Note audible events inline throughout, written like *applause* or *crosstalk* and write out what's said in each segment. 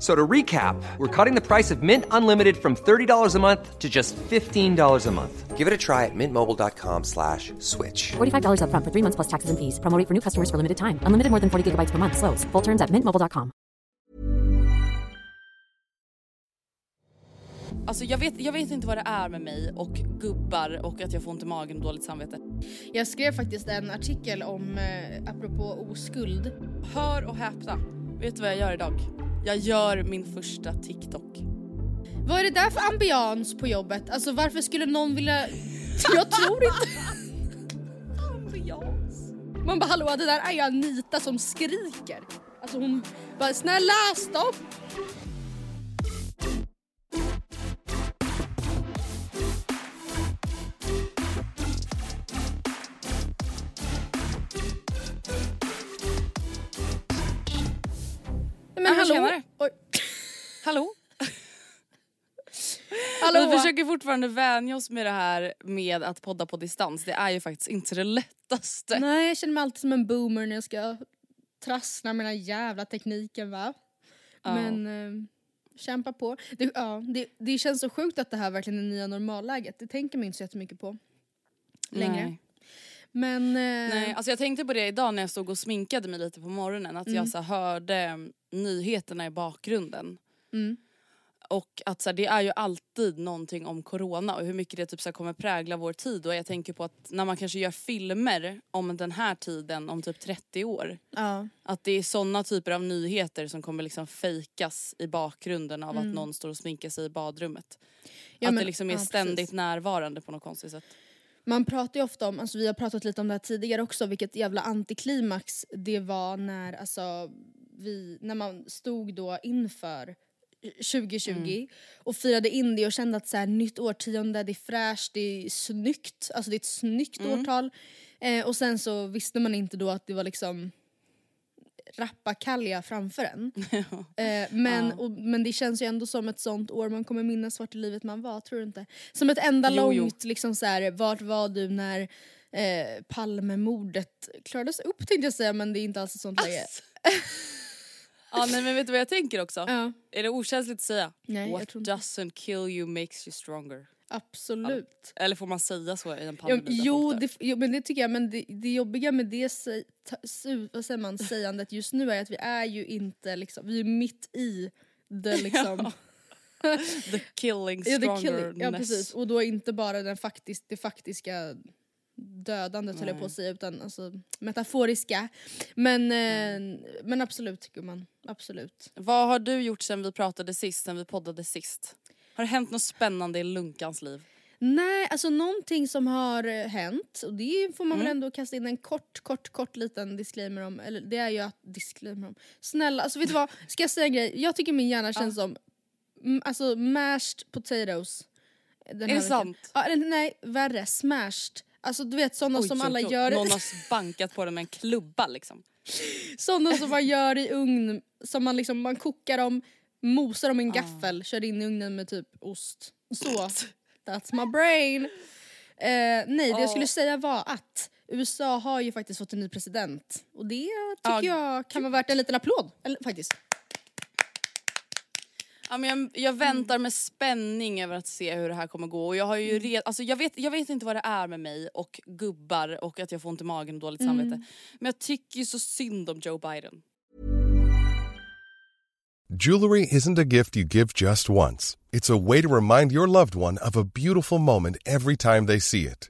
So to recap, we're cutting the price of Mint Unlimited from $30 a month to just $15 a month. Give it a try at mintmobile.com slash switch. $45 upfront for three months plus taxes and fees. Promo rate for new customers for limited time. Unlimited more than 40 gigabytes per month. Slows. Full terms at mintmobile.com. Alltså jag vet, jag vet inte vad det är med mig och gubbar och att jag får ont i magen och dåligt samvete. Jag skrev faktiskt en artikel om, eh, apropå oskuld. Hör och häpna. Vet du vad jag gör idag? Jag gör min första TikTok. Vad är det där för ambians på jobbet? Alltså varför skulle någon vilja... *laughs* Jag tror inte... Ambians. Man bara hallå det där är ju Anita som skriker. Alltså hon bara snälla stopp! Hallå? Vi försöker fortfarande vänja oss med det här med att podda på distans. Det är ju faktiskt inte det lättaste. Nej jag känner mig alltid som en boomer när jag ska trassla med den här jävla tekniken va. Ja. Men eh, kämpa på. Det, ja, det, det känns så sjukt att det här verkligen är nya normalläget. Det tänker man inte så jättemycket på längre. Nej. Men eh, Nej, alltså jag tänkte på det idag när jag stod och sminkade mig lite på morgonen. Att jag så hörde mm, nyheterna i bakgrunden. Mm. Och att så här, det är ju alltid någonting om corona och hur mycket det typ så här, kommer prägla vår tid. Och jag tänker på att när man kanske gör filmer om den här tiden om typ 30 år. ja, Att det är såna typer av nyheter som kommer liksom fejkas i bakgrunden av att någon står och sminkar sig i badrummet. Mm. Ja, att men- det liksom är ja, ständigt närvarande på något konstigt sätt. man pratar ju ofta om, alltså vi har pratat lite om det här tidigare också, vilket jävla antiklimax det var när, alltså, vi, när man stod då inför 2020 Mm. och firade in det och kände att så här, nytt årtionde, det är fräscht, det är snyggt, alltså det är ett snyggt Mm. årtal. Eh, och sen så visste man inte då att det var liksom rappakalja framför en. *laughs* Eh, men, Ja. och, men det känns ju ändå som ett sånt år man kommer minnas vart i livet man var, tror du inte? Som ett enda Jo, jo. långt, liksom så här, vart var du när eh, Palmemordet klarades upp tänkte jag säga men det är inte alls ett sånt läge. *laughs* ja nej men vet du vad jag tänker också? Ja, Är det okänsligt att säga? Nej, jag What tror inte. doesn't kill you makes you stronger. absolut. Eller får man säga så i en pandemi? där jo, folk dör? det, jo men det tycker jag men det, det jobbiga med det säg, ta, su, vad säger man, sägandet just nu är att vi är ju inte liksom, vi är mitt i det *laughs* liksom *laughs* The killing Ja, det är killing. ja precis och då inte bara den faktis, det faktiska dödandet höll jag på att säga utan alltså metaforiska. Men, Mm. eh, men absolut gumman, absolut. Vad har du gjort sen vi pratade sist, sen vi poddade sist? Har det hänt något spännande i Lunkans liv? Nej, alltså någonting som har eh, hänt och det får man Mm. väl ändå kasta in en kort, kort, kort liten disclaimer om. Eller det är ju att disclaimer om. Snälla, alltså vet du vad? Ska jag säga en grej? Jag tycker min hjärna känns som mm, alltså mashed potatoes. Den Är det sant? Ja, nej, värre. Smashed. Alltså du vet sådana Oj, som alla gör. Någon har bankat på den med en klubba liksom. *laughs* Sådana som man gör i ugn, som man liksom, man kokar dem, mosar dem i en Ah. gaffel, kör in i ugnen med typ ost. Så, that's my brain. Eh, nej, det jag skulle säga var att USA har ju faktiskt fått en ny president. Och det tycker jag kan vara värt en liten applåd. Eller, faktiskt. Ja, men jag, jag väntar med spänning över att se hur det här kommer gå. Och jag, har ju red, alltså jag, vet, jag vet inte vad det är med mig och gubbar och att jag får ont i magen och dåligt samvete. Men jag tycker ju så synd om Joe Biden. Jewelry isn't a gift you give just once. It's a way to remind your loved one of a beautiful moment every time they see it.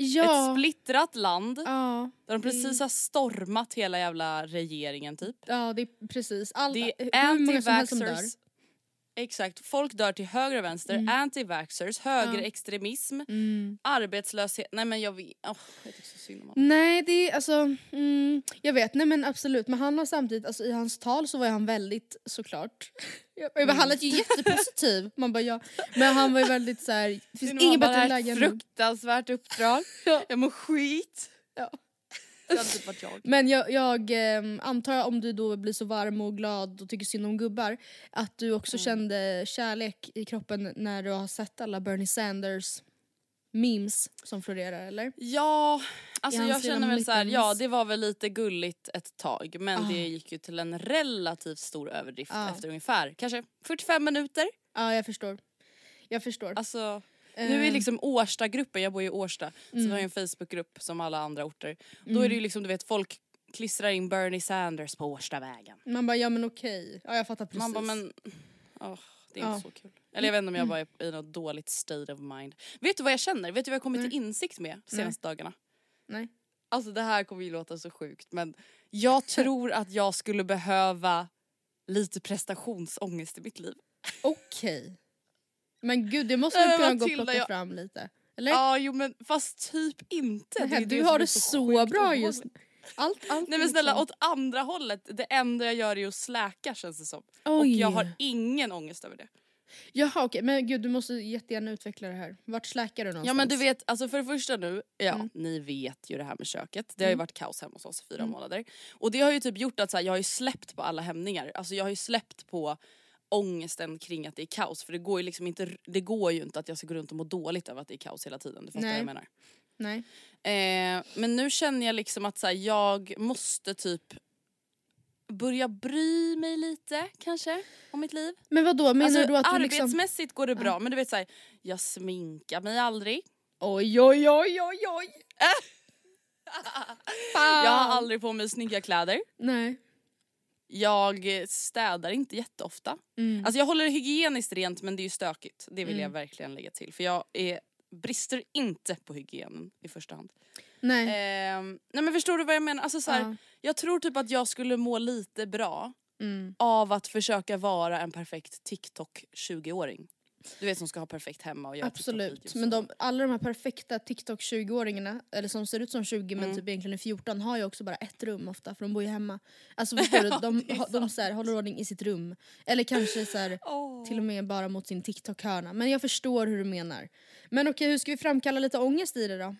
Ja. Ett splittrat land Ja. där de precis har stormat hela jävla regeringen typ. ja, det är precis. All, Det är anti-vaxxers. Exakt, folk dör till höger och vänster. Anti-vaxxers, högerextremism, Mm. arbetslöshet. Nej men jag vet, oh, jag tycker så synd om honom. Nej, det är alltså... Mm, jag vet, nej men absolut. Men han har samtidigt, alltså, i hans tal så var han väldigt, såklart... *laughs* Jag, han lät ju jättepositiv. Man bara ja. Men han var ju väldigt så här. det finns inget bättre läge än fruktansvärt uppdrag. Ja. Jag mår skit. Ja. Det hade typ varit jag. Men jag, jag ehm, antar om du då blir så varm och glad och tycker synd om gubbar att du också Mm. kände kärlek i kroppen när du har sett alla Bernie Sanders memes som florerar eller? Ja, alltså jag känner väl så här, ja det var väl lite gulligt ett tag men Ah. det gick ju till en relativt stor överdrift Ah. efter ungefär kanske 45 minuter. Ja jag förstår. Jag förstår. Alltså nu Eh, är liksom Årsta-gruppen, jag bor i Årsta, så Mm. vi har en Facebookgrupp som alla andra orter. Då är det ju liksom du vet folk klistrar in Bernie Sanders på Årstavägen. Man bara ja men okej. Ja jag fattar precis. Man bara men, åh, det är Ja. inte så kul. Eller jag vet inte om jag bara är i något dåligt state of mind. Vet du vad jag känner? Vet du vad jag kommit till insikt med de senaste dagarna? Nej. Alltså det här kommer ju låta så sjukt men jag *laughs* tror att jag skulle behöva lite prestationsångest i mitt liv. Okej. Men gud det måste du men kunna gå och plocka jag- fram lite. Eller? Ja jo men fast typ inte. Nej, du har det så bra just allt, allt Nej men snälla liksom- åt andra hållet, det enda jag gör är att släka känns det som. Och Oj. jag har ingen ångest över det. Jaha okej men gud du måste jättegärna utveckla det här. Vart släkar du någonstans? Ja men du vet, alltså för det första nu, ja Mm. ni vet ju det här med köket. Det har ju varit kaos hemma hos oss i fyra Mm. månader. Och det har ju typ gjort att så här, jag har ju släppt på alla hämningar. Alltså jag har ju släppt på ångesten kring att det är kaos. För det går ju liksom inte, det går ju inte att jag ska gå runt och må dåligt över att det är kaos hela tiden. Du fattar vad Nej. jag menar. Nej. Eh, men nu känner jag liksom att så här, jag måste typ börja bry mig lite kanske om mitt liv. Men vad då menar alltså, du att du liksom... arbetsmässigt går det bra men du vet såhär, jag sminkar mig aldrig. Oj oj oj oj oj! *laughs* Jag har aldrig på mig snygga kläder. Nej. Jag eh, städar inte jätteofta. Mm. Alltså jag håller det hygieniskt rent men det är ju stökigt. Det vill Mm. jag verkligen lägga till. För jag är, brister inte på hygienen i första hand. Nej. Ehm, nej men förstår du vad jag menar? Alltså så här, Ja. Jag tror typ att jag skulle må lite bra Mm. av att försöka vara en perfekt TikTok 20-åring. Du vet som ska ha perfekt hemma och göra Absolut, men de, alla de här perfekta TikTok 20-åringarna, eller som ser ut som 20 men Mm. typ egentligen är 14, har ju också bara ett rum ofta för de bor ju hemma. Alltså *laughs* förstår du, de, de sant. så här, håller ordning i sitt rum. Eller kanske så här, Åh. till och med bara mot sin TikTok-hörna. Men jag förstår hur du menar. Men okej, hur ska vi framkalla lite ångest i det då?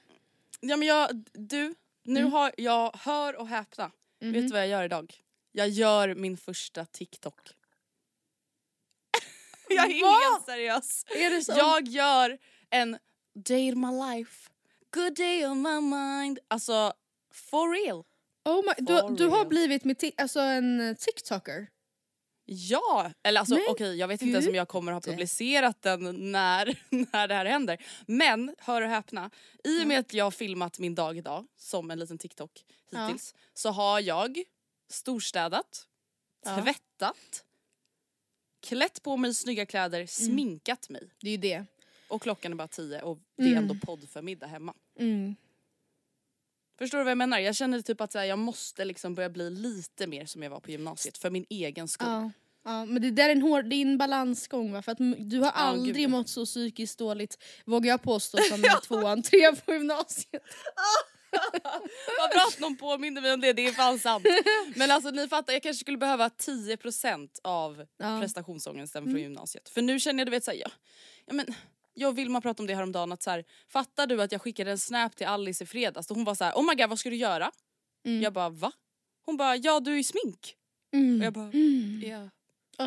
Ja men jag, du, nu Mm. har jag, hör och häpna. Mhm. Vet du vad jag gör idag? Jag gör min första TikTok. *laughs* jag är Va? helt seriös. Är det så? Jag gör en day in my life, good day on my mind. Alltså for real. oh my, du, du har blivit med alltså en TikToker? Ja! Eller alltså okej jag vet inte ens om jag kommer ha publicerat den när, *laughs* när det här händer. Men hör och häpna, i och med att jag har filmat min dag idag som en liten TikTok Ja. hittills så har jag storstädat, Ja. tvättat, klätt på mig snygga kläder, sminkat mig. Det är ju det. Och klockan är bara tio och det är Mm. ändå podd för middag hemma. Mm. Förstår du vad jag menar? Jag känner typ att så här, jag måste liksom börja bli lite mer som jag var på gymnasiet för min egen skull. Ja. Ja, men det där är en, hård, det är en balansgång va? För att du har aldrig gud, mått så psykiskt dåligt, vågar jag påstå, som *laughs* i tvåan, trean på gymnasiet. Vad bra att någon påminner mig om det, det är fan sant. Men alltså ni fattar, jag kanske skulle behöva 10% av Ja. prestationsångesten från gymnasiet. För nu känner jag du vet såhär, ja, ja men jag och Vilma pratade om det häromdagen att så här, fattar du att jag skickade en snap till Alice i fredags och hon var så här: oh my god vad ska du göra? Mm. Jag bara va? Hon bara ja du är i smink. Mm. Och jag bara Mm. ja.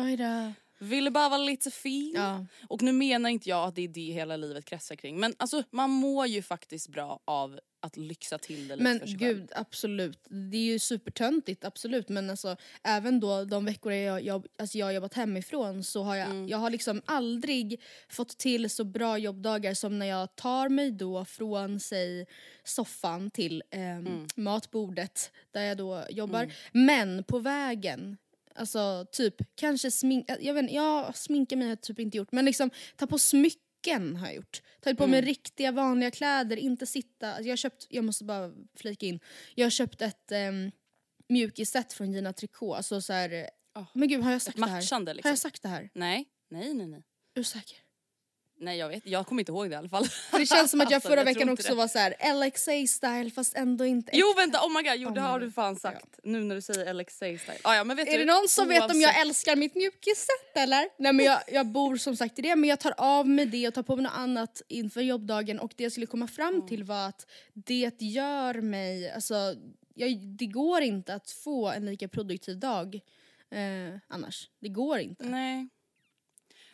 Oj då. Ville bara vara lite fin. Ja. Och nu menar inte jag att det är det hela livet kretsar kring men alltså man mår ju faktiskt bra av att lyxa till det lite Men för sig själv. gud, absolut. Det är ju supertöntigt, absolut. Men alltså, även då de veckor jag, jag, alltså jag har jobbat hemifrån så har jag, Mm. jag har liksom aldrig fått till så bra jobbdagar som när jag tar mig då från sig soffan till ehm, Mm. matbordet där jag då jobbar. Men på vägen Alltså typ kanske smink, jag vet inte, jag sminkar mig har jag typ inte gjort men liksom ta på smycken har jag gjort. Tagit på mig Mm. riktiga vanliga kläder, inte sitta, alltså, jag har köpt, jag måste bara flika in, jag har köpt ett um, mjukisset från Gina Tricot, alltså så här, Oh. men gud har jag sagt det här? Matchande Har liksom. jag sagt det här? Nej, nej, nej, nej. Är du säker? Nej jag vet, jag kommer inte ihåg det i alla fall. För det känns som att jag *laughs* Alltså, förra jag veckan också det. var så här LXA style fast ändå inte Jo äkta. vänta, oh my god, jo det Oh my har du fan sagt. Nu när du säger LXA style. Ah, ja, men vet Är du, det någon som vet om jag oavsett- älskar mitt mjukisset eller? Nej men jag, jag bor som sagt i det men jag tar av mig det och tar på mig något annat inför jobbdagen och det jag skulle komma fram till var att det gör mig, alltså jag, det går inte att få en lika produktiv dag eh, annars. Det går inte. Nej.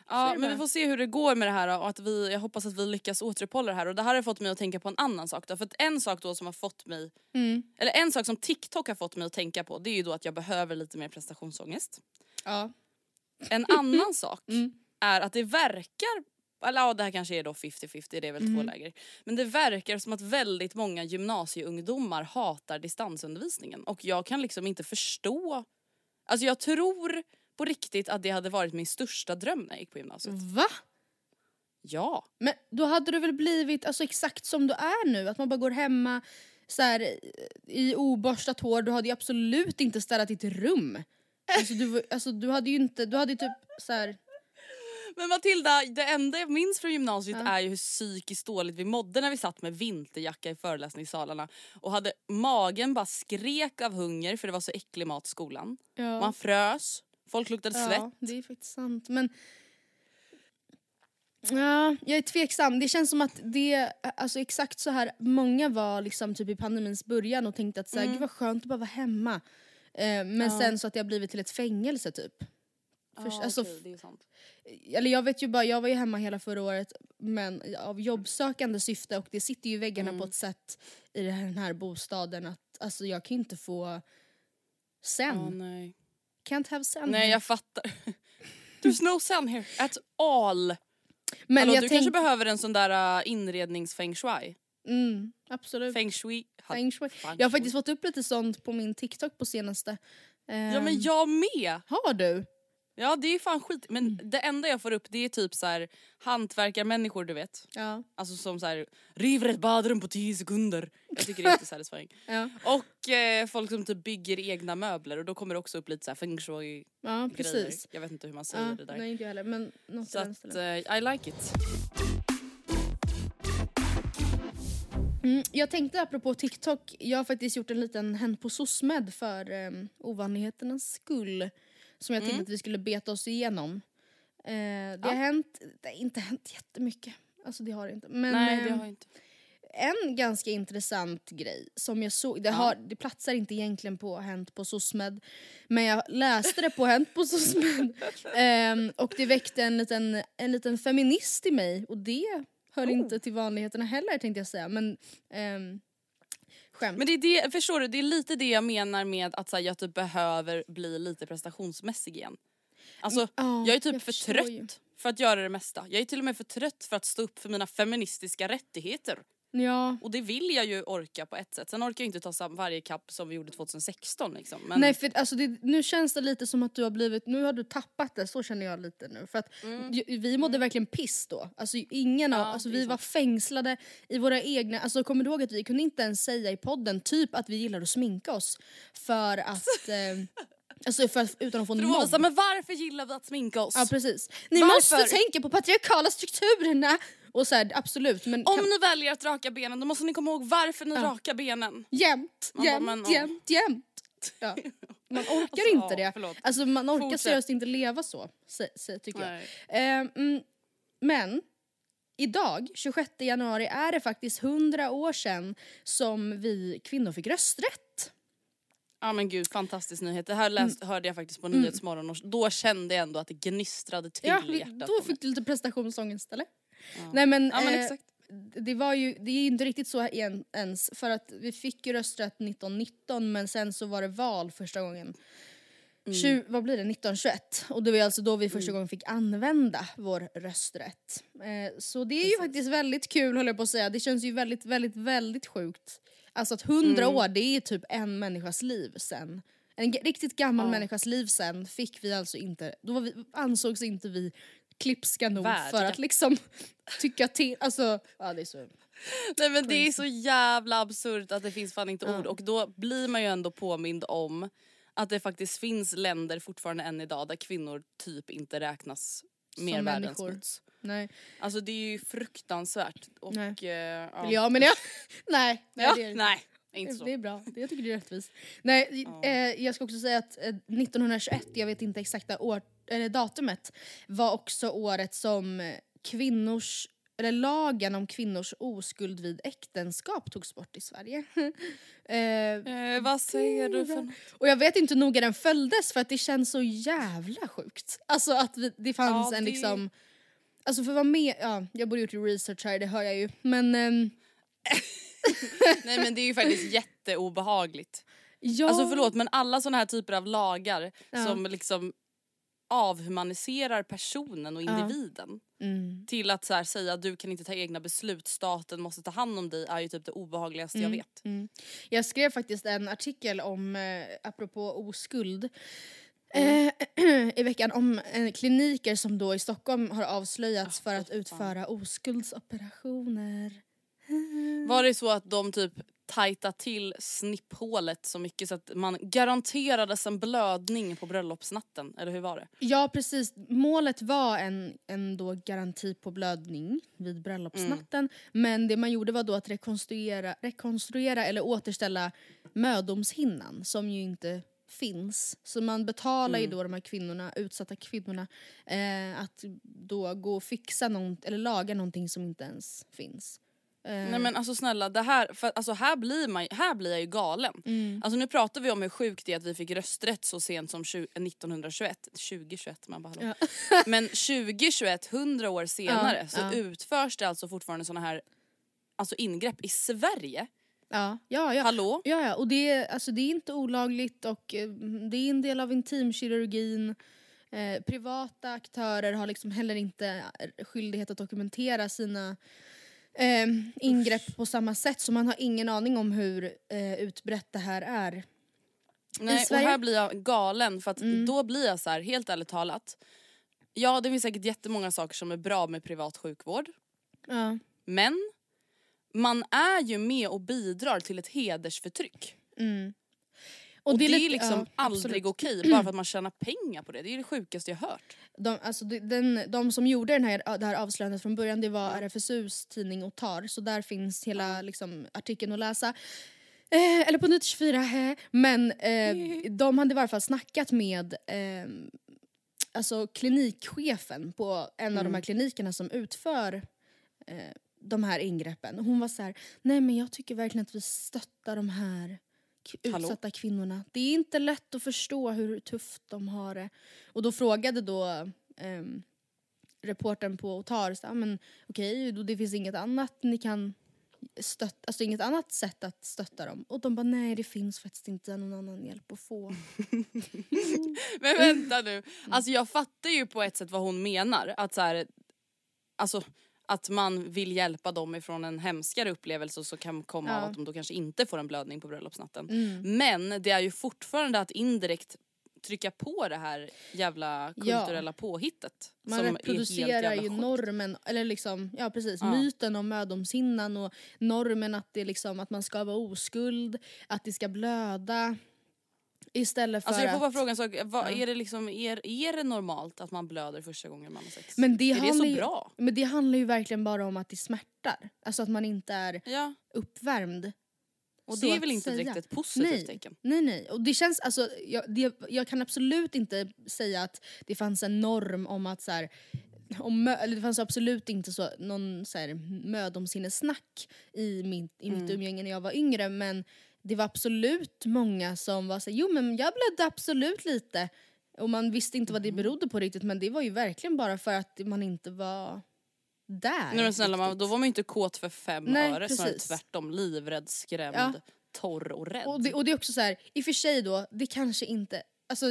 Ja men vi får se hur det går med det här och att vi, jag hoppas att vi lyckas återuppehålla det här och det här har fått mig att tänka på en annan sak då. För att en sak då som har fått mig, Mm. eller en sak som TikTok har fått mig att tänka på det är ju då att jag behöver lite mer prestationsångest. Ja. En annan *laughs* sak Mm. är att det verkar, eller ja det här kanske är då 50-50, det är väl två Mm. läger. Men det verkar som att väldigt många gymnasieungdomar hatar distansundervisningen och jag kan liksom inte förstå, alltså jag tror på riktigt att det hade varit min största dröm när jag gick på gymnasiet. Va? Ja. Men då hade du väl blivit alltså, exakt som du är nu? Att man bara går hemma så här, i oborstat hår. Du hade ju absolut inte städat ditt rum. Alltså du, alltså, du hade ju inte, du hade ju typ så här. Men Matilda, det enda jag minns från gymnasiet Ja. är ju hur psykiskt dåligt vi mådde när vi satt med vinterjacka i föreläsningssalarna och hade magen bara skrek av hunger för det var så äcklig mat i skolan. Ja. Man frös, folk luktade svett. Ja, det är faktiskt sant. Men ja, jag är tveksam. Det känns som att det, alltså exakt så här många var liksom typ i pandemins början och tänkte att så här, Mm. gud vad skönt att bara vara hemma. Eh, men Ja. sen så att det har blivit till ett fängelse typ. Först- Ja, alltså, okej, det är sant. eller jag vet ju bara, jag var ju hemma hela förra året men av jobbsökande syfte och det sitter ju i väggarna Mm. på ett sätt i den här, den här bostaden att alltså jag kan inte få sen. Nej. Can't have sen. nej jag fattar. *laughs* There's no sun here at all. men Hallå, jag du tänk- kanske behöver en sån där uh, inrednings-feng shui. mm, absolut. Feng shui. Feng shui. Jag har faktiskt fått upp lite sånt på min TikTok på senaste. Ja Ehm, men jag med. Har du? Ja det är fan skit. Men Mm. det enda jag får upp det är typ så här hantverkarmänniskor du vet. Ja. Alltså som så här river ett badrum på 10 sekunder. Jag tycker det är inte satisfying. *laughs* Ja. Och eh, folk som typ bygger egna möbler och då kommer det också upp lite så här feng shui ja, grejer. precis. Jag vet inte hur man säger Ja, det där. nej inte jag heller men något Så att eh, I like it. Mm, jag tänkte apropå TikTok, jag har faktiskt gjort en liten Hänt på SOSMED för um, ovanligheternas skull. Som jag tänkte Mm. att vi skulle beta oss igenom. Eh, det Ja. har hänt, det har inte hänt jättemycket. Alltså det har det inte. Men Nej det ehm, har inte. en ganska intressant grej som jag såg, det, har, det platsar inte egentligen på Hänt på SOSMED men jag läste det på Hänt på SOSMED *laughs* Ehm, och det väckte en liten, en liten feminist i mig och det hör Oh. inte till vanligheterna heller tänkte jag säga men um, skämt. Men det är det, förstår du, det är lite det jag menar med att så här, jag typ behöver bli lite prestationsmässig igen. Alltså Ja, jag är typ jag för trött ju. för att göra det mesta. Jag är till och med för trött för att stå upp för mina feministiska rättigheter. Ja. Och det vill jag ju orka på ett sätt. Sen orkar jag inte ta sam- varje kapp som vi gjorde 2016 liksom. Men Nej för alltså det, nu känns det lite som att du har blivit, nu har du tappat det, så känner jag lite nu. För att ju- vi mådde verkligen piss då. Alltså ingen av, Mm. Ja, alltså vi var fängslade i våra egna, alltså kommer du ihåg att vi kunde inte ens säga i podden typ att vi gillar att sminka oss. För att, *laughs* eh, alltså för att, utan att få det mobb. men varför gillar vi att sminka oss? Ja precis. Ni Varför? måste tänka på patriarkala strukturerna! Och så här, absolut men Om kan, ni väljer att raka benen då måste ni komma ihåg varför ni Ja. rakar benen. jämt, Man bara, jämt, men, jämt, jämt. Ja. Man orkar Alltså, inte det. Alltså man orkar Fortsätt. seriöst inte leva så, tycker jag. Nej. Eh, mm, men idag, 26 januari, är det faktiskt 100 år sedan som vi kvinnor fick rösträtt. Ja men gud fantastisk nyhet. Det här läst, hörde jag faktiskt på Nyhetsmorgon och då kände jag ändå att det gnistrade till Ja, hjärtat då fick du lite prestationsångest eller? Ja. Nej men, Ja men eh, exakt. det var ju, det är ju inte riktigt så igen, ens för att vi fick ju rösträtt 1919 men sen så var det val första gången. Mm. Tju, vad blir det? 1921 och det var alltså då vi första gången fick använda vår rösträtt. Eh, så det är ju faktiskt väldigt kul håller jag på att säga. Det känns ju väldigt, väldigt, väldigt sjukt. Alltså att 100 Mm. år det är typ en människas liv sen. En riktigt gammal Ja. människas liv sen fick vi alltså inte, då vi, ansågs inte vi klipska nog för Värdiga. att liksom *laughs* tycka till. Alltså, ja det är så. Nej men det är så jävla absurt att det finns fan inte Ja. ord och då blir man ju ändå påmind om att det faktiskt finns länder fortfarande än idag där kvinnor typ inte räknas mer människor. smuts. Nej. Alltså det är ju fruktansvärt. Och, Nej. eh, ja. Eller ja men jag, *laughs* *laughs* nej. nej, Ja, det är, nej, inte så. Det är bra, jag tycker det är rättvist. Nej, eh, jag ska också säga att eh, 1921, jag vet inte exakta år, eller datumet, var också året som kvinnors, eller lagen om kvinnors oskuld vid äktenskap togs bort i Sverige. *laughs* eh, Eh, vad säger du för och jag vet inte hur noga den följdes för att det känns så jävla sjukt. Alltså att vi, det fanns Ja, en det- liksom... Alltså för att vara med, ja jag borde gjort research här, det hör jag ju. Men ehm, *laughs* Nej men det är ju faktiskt *laughs* jätteobehagligt. ja. Alltså förlåt men alla såna här typer av lagar Ja. som liksom avhumaniserar personen och individen Mm. till att så här, säga att du kan inte ta egna beslut, staten måste ta hand om dig är ju typ det obehagligaste jag Mm, vet. mm. Jag skrev faktiskt en artikel om, eh, apropå oskuld, Mm. eh, *clears throat* i veckan om eh, kliniker som då i Stockholm har avslöjats Ah, för att utföra oskuldsoperationer. Var det så att de typ tajta till snipphålet så mycket så att man garanterades en blödning på bröllopsnatten? Eller hur var det? Ja precis, målet var en, en då garanti på blödning vid bröllopsnatten. Mm. Men det man gjorde var då att rekonstruera, rekonstruera eller återställa mödomshinnan som ju inte finns. Så man betalar Mm. ju då de här kvinnorna, utsatta kvinnorna eh, att då gå och fixa någon, eller laga någonting som inte ens finns. Eh, Nej men alltså snälla, det här, för, alltså, här, blir man, här blir jag ju galen. mm. Alltså nu pratar vi om hur sjukt det är att vi fick rösträtt så sent som 20, 1921, 2021 man bara hallå. Ja. Men 2021, 100 år senare, Ja, så ja. utförs det alltså fortfarande såna här alltså ingrepp i Sverige. ja, ja, ja. Hallå? Ja, ja, och det är, alltså, det är inte olagligt och eh, det är en del av intimkirurgin. Eh, privata aktörer har liksom heller inte eh, skyldighet att dokumentera sina eh, ingrepp på samma sätt så man har ingen aning om hur eh, utbrett det här är. Nej, och här blir jag galen för att Mm. då blir jag så här, helt ärligt talat. Ja det finns säkert jättemånga saker som är bra med privat sjukvård. Ja. Men man är ju med och bidrar till ett hedersförtryck. Mm. Och, det, är lite- liksom ja, aldrig okej *clears throat* bara för att man tjänar pengar på det. Det är det sjukaste jag hört. De, alltså, de, den, de som gjorde den här, det här avslöjandet från början det var RFSUs tidning Otar så där finns hela liksom, artikeln att läsa. Eh, eller på Nytt 24, eh. men eh, de hade i varje fall snackat med eh, alltså klinikchefen på en av de här klinikerna som utför eh, de här ingreppen. Hon var så här, nej men jag tycker verkligen att vi stöttar de här Hallå? utsatta kvinnorna. Det är inte lätt att förstå hur tufft de har det. Och då frågade då ehm, reportern på Otar, så, men okej, då det finns inget annat ni kan stötta, alltså inget annat sätt att stötta dem. Och de bara nej det finns faktiskt inte någon annan hjälp att få. *laughs* Men vänta nu. Alltså jag fattar ju på ett sätt vad hon menar. Att så här, alltså att man vill hjälpa dem ifrån en hemskare upplevelse som kan komma av Ja. att de då kanske inte får en blödning på bröllopsnatten. Mm. Men det är ju fortfarande att indirekt trycka på det här jävla Ja. kulturella påhittet. Man reproducerar ju sjukt. normen, eller liksom, ja precis, Ja. myten om mödomshinnan och normen att, det liksom, att man ska vara oskuld, att det ska blöda. Istället för Alltså jag får bara att... fråga en sak, vad, är, det liksom, är, är det normalt att man blöder första gången man har sex? Men det, är det så ju, bra? Men det handlar ju verkligen bara om att det smärtar. Alltså att man inte är Ja, uppvärmd. och så det är väl inte säga. direkt ett positivt Nej. tecken? Nej nej, och det känns alltså, jag, det, jag kan absolut inte säga att det fanns en norm om att så här, om eller det fanns absolut inte så, någon så här, mödomsinnessnack i, min, i mitt Mm. umgänge när jag var yngre men det var absolut många som var så jo men jag blödde absolut lite. Och man visste inte vad det Mm. berodde på riktigt men det var ju verkligen bara för att man inte var där. Nej men snälla man, då var man ju inte kåt för fem Nej, öre snarare tvärtom livrädd, skrämd, Ja. torr och rädd. Och det, och det är också så här, i och för sig då, det kanske inte Alltså,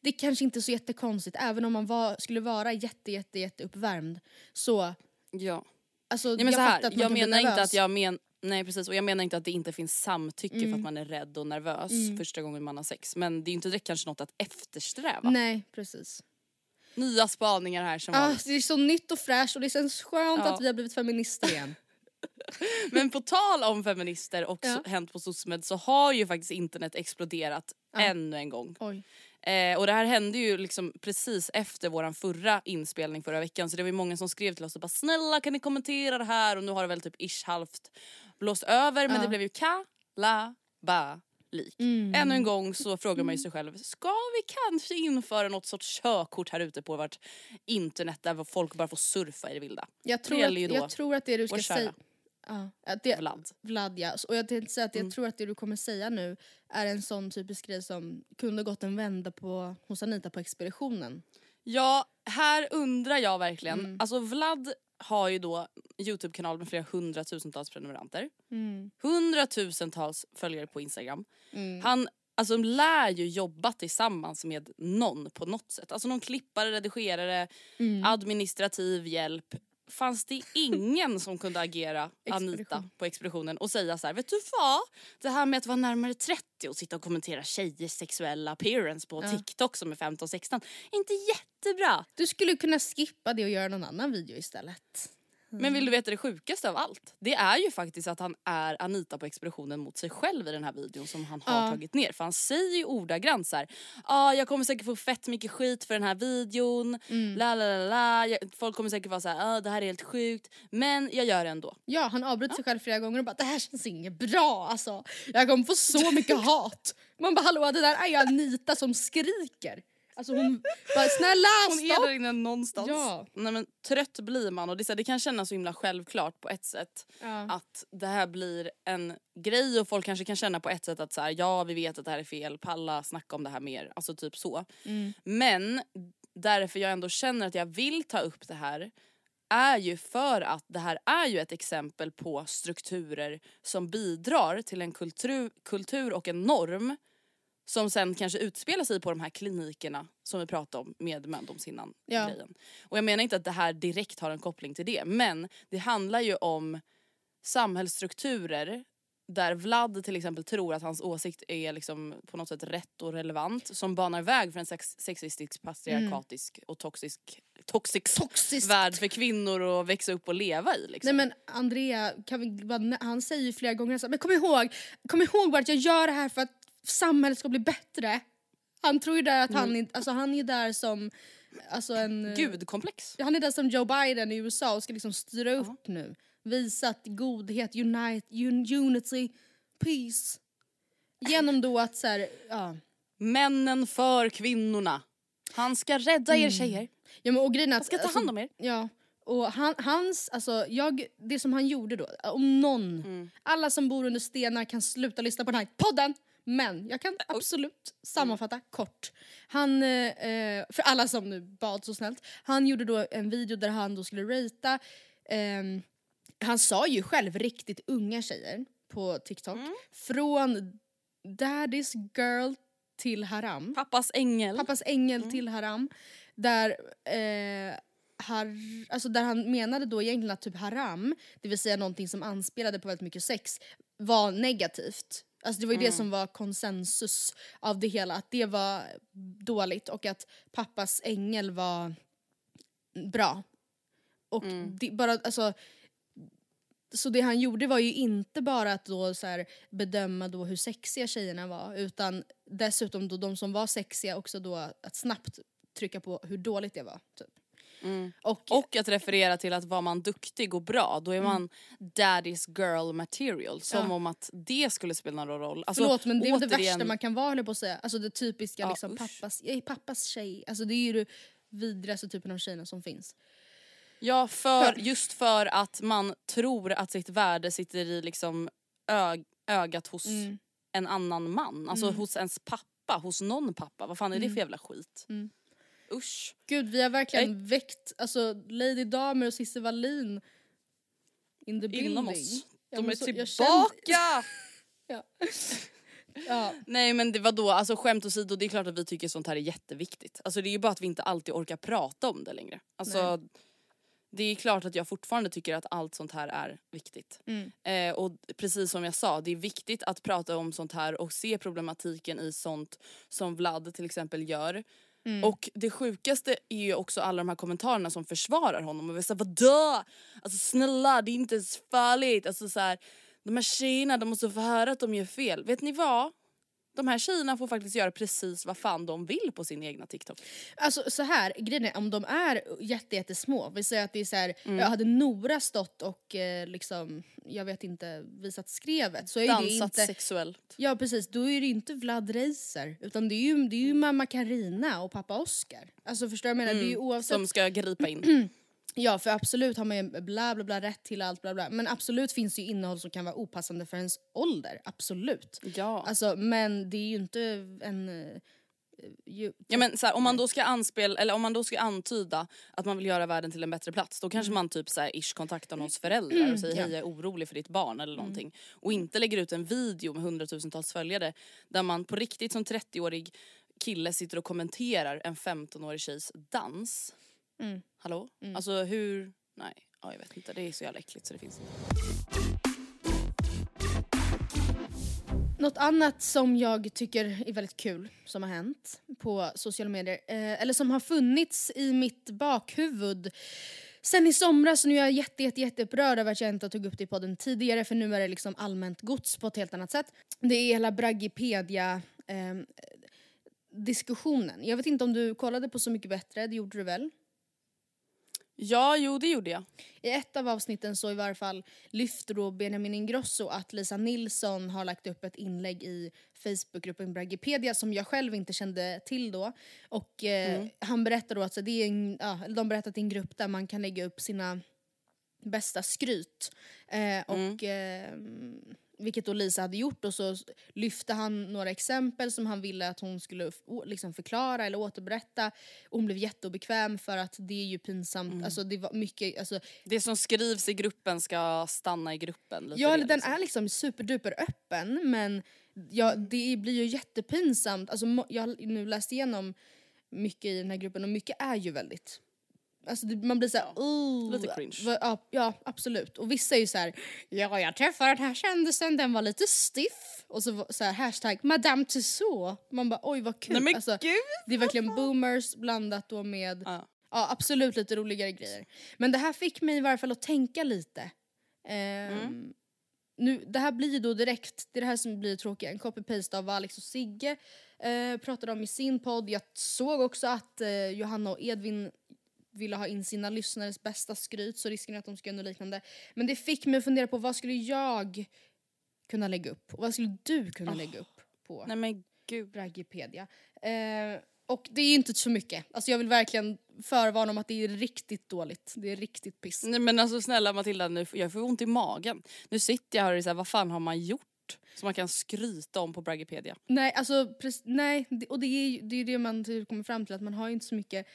det kanske inte är så jättekonstigt även om man var, skulle vara jätte, jätte, jätte uppvärmd. Så, ja. alltså, Ja, men jag så här, jag menar inte att jag men, nej precis och jag menar inte att det inte finns samtycke för Mm. att man är rädd och nervös Mm. första gången man har sex men det är inte direkt kanske något att eftersträva. Nej, precis. Nya spaningar här som Ah, vanligt. det är så nytt och fräscht och det känns skönt Ja. att vi har blivit feminister igen. *laughs* Men på tal om feminister och Ja. så, hänt på SOSMED så har ju faktiskt internet exploderat Ja. ännu en gång. Oj. Eh, och det här hände ju liksom precis efter våran förra inspelning förra veckan så det var ju många som skrev till oss och bara snälla kan ni kommentera det här och nu har det väl typ ish halvt blåst över men det blev ju kalabalik. Mm. Ännu en gång så frågar man ju sig själv, ska vi kanske införa något sorts körkort här ute på vårt internet där folk bara får surfa i det vilda? Jag tror, ju att, då jag tror att det du ska säga... Ja, att det, Vlad. Vlad ja. Och jag tänkte säga att jag Mm. tror att det du kommer säga nu är en sån typisk grej som kunde gått en vända på, hos Anita på expeditionen. Ja, här undrar jag verkligen. Mm. Alltså Vlad har ju då Youtube-kanal med flera hundratusentals prenumeranter. Mm. Hundratusentals följare på Instagram. Mm. Han alltså, lär ju jobba tillsammans med någon på något sätt. Alltså någon klippare, redigerare, Mm. administrativ hjälp. Fanns det ingen som kunde agera *laughs* Anita på expeditionen och säga så här, vet du vad? Det här med att vara närmare 30 och sitta och kommentera tjejers sexuella appearance på Ja. TikTok som är 15-16, inte jättebra. Du skulle kunna skippa det och göra någon annan video istället. Men vill du veta det sjukaste av allt? Det är ju faktiskt att han är Anita på expeditionen mot sig själv i den här videon som han har Ja. tagit ner. För han säger ju ordagrant så här. ah, jag kommer säkert få fett mycket skit för den här videon, Mm. la la la folk kommer säkert vara så här, ah, det här är helt sjukt, men jag gör det ändå. Ja, han avbryter sig själv flera gånger och bara det här känns inget bra alltså. Jag kommer få så mycket *laughs* hat. Man bara hallå det där är ju Anita som skriker. Alltså hon bara snälla Hon är stopp. där inne någonstans. Ja. Nej, men trött blir man och det, är så här, det kan kännas så himla självklart på ett sätt. Ja. att det här blir en grej och folk kanske kan känna på ett sätt att så här, ja vi vet att det här är fel, palla snacka om det här mer, alltså typ så. Mm. Men därför jag ändå känner att jag vill ta upp det här är ju för att det här är ju ett exempel på strukturer som bidrar till en kultur, kultur och en norm som sen kanske utspelar sig på de här klinikerna som vi pratade om med mödomshinnan Ja. grejen. Och jag menar inte att det här direkt har en koppling till det men det handlar ju om samhällsstrukturer där Vlad till exempel tror att hans åsikt är liksom på något sätt rätt och relevant som banar väg för en sex sexistisk, patriarkatisk och toxisk, toxic Toxiskt. värld för kvinnor att växa upp och leva i. Liksom. Nej men Andrea, kan vi han säger ju flera gånger så men kom ihåg, kom ihåg bara att jag gör det här för att samhället ska bli bättre. Han tror ju där att han, inte- alltså han är där som alltså en... Gudkomplex. Han är där som Joe Biden i USA och ska liksom styra upp nu. Visa att godhet, unite, un, unity, peace. Genom då att så här, ja. Männen för kvinnorna. Han ska rädda er tjejer. ja men och grejen Han ska ta hand om er. Ja. Och han, hans, alltså jag, det som han gjorde då, om någon, Mm. alla som bor under stenar kan sluta lyssna på den här podden. Men jag kan absolut sammanfatta kort. Han, eh, eh, för alla som nu bad så snällt, han gjorde då en video där han då skulle ratea, ehm, han sa ju själv riktigt unga tjejer på TikTok. Mm. Från daddy's girl till haram. Pappas ängel. Pappas ängel till haram. Där, eh, har, alltså där han menade då egentligen att typ haram, det vill säga någonting som anspelade på väldigt mycket sex, var negativt. Alltså det var ju det som var konsensus av det hela, att det var dåligt och att pappas ängel var bra. Och det, bara, alltså, så det han gjorde var ju inte bara att då så här bedöma då hur sexiga tjejerna var utan dessutom då de som var sexiga också då att snabbt trycka på hur dåligt det var. Typ. Och, Och att referera till att var man duktig och bra då är man daddy's girl material. Som Mm. Ja. om att det skulle spela någon roll. Alltså, förlåt men det är väl det återigen- värsta man kan vara höll på att säga. Alltså det typiska Ja, liksom usch. pappas, jag är pappas tjej. Alltså det är ju det vidrigaste typen av tjejerna som finns. Ja, för, just för att man tror att sitt värde sitter i liksom ö- ögat hos Mm. en annan man. Alltså hos ens pappa, hos någon pappa. Vad fan är det för jävla skit? Mm. Usch. Gud vi har verkligen väckt alltså Lady Damer och Cissi Wallin in the building. Inom oss. De är så- jag tillbaka! *laughs* Ja. ja. Nej men det var då, alltså skämt åsido, det är klart att vi tycker sånt här är jätteviktigt. Alltså det är ju bara att vi inte alltid orkar prata om det längre. Alltså det är klart att jag fortfarande tycker att allt sånt här är viktigt. Mm. Eh, och precis som jag sa, det är viktigt att prata om sånt här och se problematiken i sånt som Vlad till exempel gör. Mm. Och det sjukaste är ju också alla de här kommentarerna som försvarar honom och vill säga vadå? Alltså snälla det är inte ens farligt. Alltså så här, de här tjejerna de måste få höra att de gör fel. Vet ni vad? De här tjejerna får faktiskt göra precis vad fan de vill på sin egna TikTok. Alltså så här, grejen är om de är jätte, jättesmå, vi säger att det är så här, Mm. jag hade Nora stått och eh, liksom, jag vet inte, visat skrevet så är det Dansat inte... sexuellt. Ja precis, då är det inte Vlad Reiser utan det är ju, det är ju mamma Karina och pappa Oscar. Alltså förstår du vad jag menar? Det är ju oavsett... Mm. Som ska gripa in. *clears throat* Ja för absolut har man ju bla bla bla rätt till allt bla bla men absolut finns det ju innehåll som kan vara opassande för ens ålder, absolut. Ja. Alltså men det är ju inte en... eh, ju, Ja men så här, om man då ska anspel, eller om man då ska antyda att man vill göra världen till en bättre plats då Mm. kanske man typ så här, ish kontaktar någons föräldrar och säger hej jag är orolig för ditt barn Mm. eller någonting. Och inte lägger ut en video med hundratusentals följare där man på riktigt som 30-årig kille sitter och kommenterar en 15-årig tjejs dans. Mm. Hallå? Alltså hur, nej ja, jag vet inte det är så jävla äckligt så det finns inte. Något annat som jag tycker är väldigt kul som har hänt på sociala medier, eh, eller som har funnits i mitt bakhuvud sen i somras, nu är jag jätte, jätte, jätteupprörd över att jag inte tog upp det i podden tidigare för nu är det liksom allmänt gods på ett helt annat sätt. Det är hela Braggipedia eh, diskussionen. Jag vet inte om du kollade på Så mycket bättre, det gjorde du väl? Ja jo det gjorde jag. I ett av avsnitten så i varje fall lyfter då Benjamin Ingrosso att Lisa Nilsson har lagt upp ett inlägg i Facebookgruppen Braggipedia som jag själv inte kände till då. Och eh, han berättar då att så det är en, ja, de berättar att det är en grupp där man kan lägga upp sina bästa skryt. Eh, och, eh, vilket då Lisa hade gjort och så lyfte han några exempel som han ville att hon skulle liksom förklara eller återberätta. Och hon blev jätteobekväm för att det är ju pinsamt. Alltså det var mycket, alltså, Det som skrivs i gruppen ska stanna i gruppen. Lite ja eller den liksom. är liksom superduper öppen men ja, det blir ju jättepinsamt. Alltså, jag har nu läst igenom mycket i den här gruppen och mycket är ju väldigt Alltså man blir såhär, oh, Lite cringe. Ja, ja absolut. Och vissa är ju såhär, ja jag träffade den här kändisen, den var lite stiff. Och så, så här, hashtag Madame Tussauds. Man bara oj vad kul. Nej men alltså, gud! det är verkligen boomers blandat då med Ja. ja, absolut lite roligare grejer. Men det här fick mig i varje fall att tänka lite. Ehm, Mm. nu, det här blir ju då direkt, det är det här som blir tråkigt, en copy-paste av vad Alex och Sigge eh, pratade om i sin podd. Jag såg också att eh, Johanna och Edvin ville ha in sina lyssnares bästa skryt så risken är att de ska göra något liknande. Men det fick mig att fundera på vad skulle jag kunna lägga upp och vad skulle du kunna Oh. lägga upp på Nej men gud. Braggipedia. Eh, och det är ju inte så mycket. Alltså jag vill verkligen förvarna om att det är riktigt dåligt. Det är riktigt piss. Nej men alltså snälla Matilda, nu, jag får ont i magen. Nu sitter jag här och är så här, vad fan har man gjort? Som man kan skryta om på Braggipedia. Nej, alltså nej, och det är ju det, är det man typ kommer fram till att man har inte så mycket.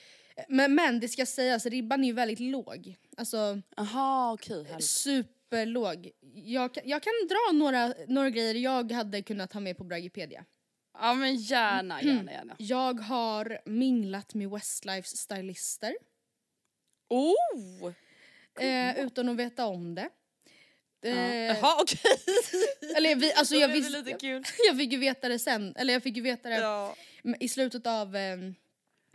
Men, men det ska sägas, ribban är ju väldigt låg. Alltså Aha härligt. superlåg. Jag, kan- jag kan dra några, några grejer jag hade kunnat ha med på Braggipedia. Ja men gärna, gärna, gärna. Jag har minglat med Westlifes stylister. Oh! Eh, utan att veta om det. Eh, Jaha okej. *laughs* Eller vi, alltså jag kul. *laughs* jag fick ju veta det sen, eller jag fick ju veta det Ja. i slutet av, eh,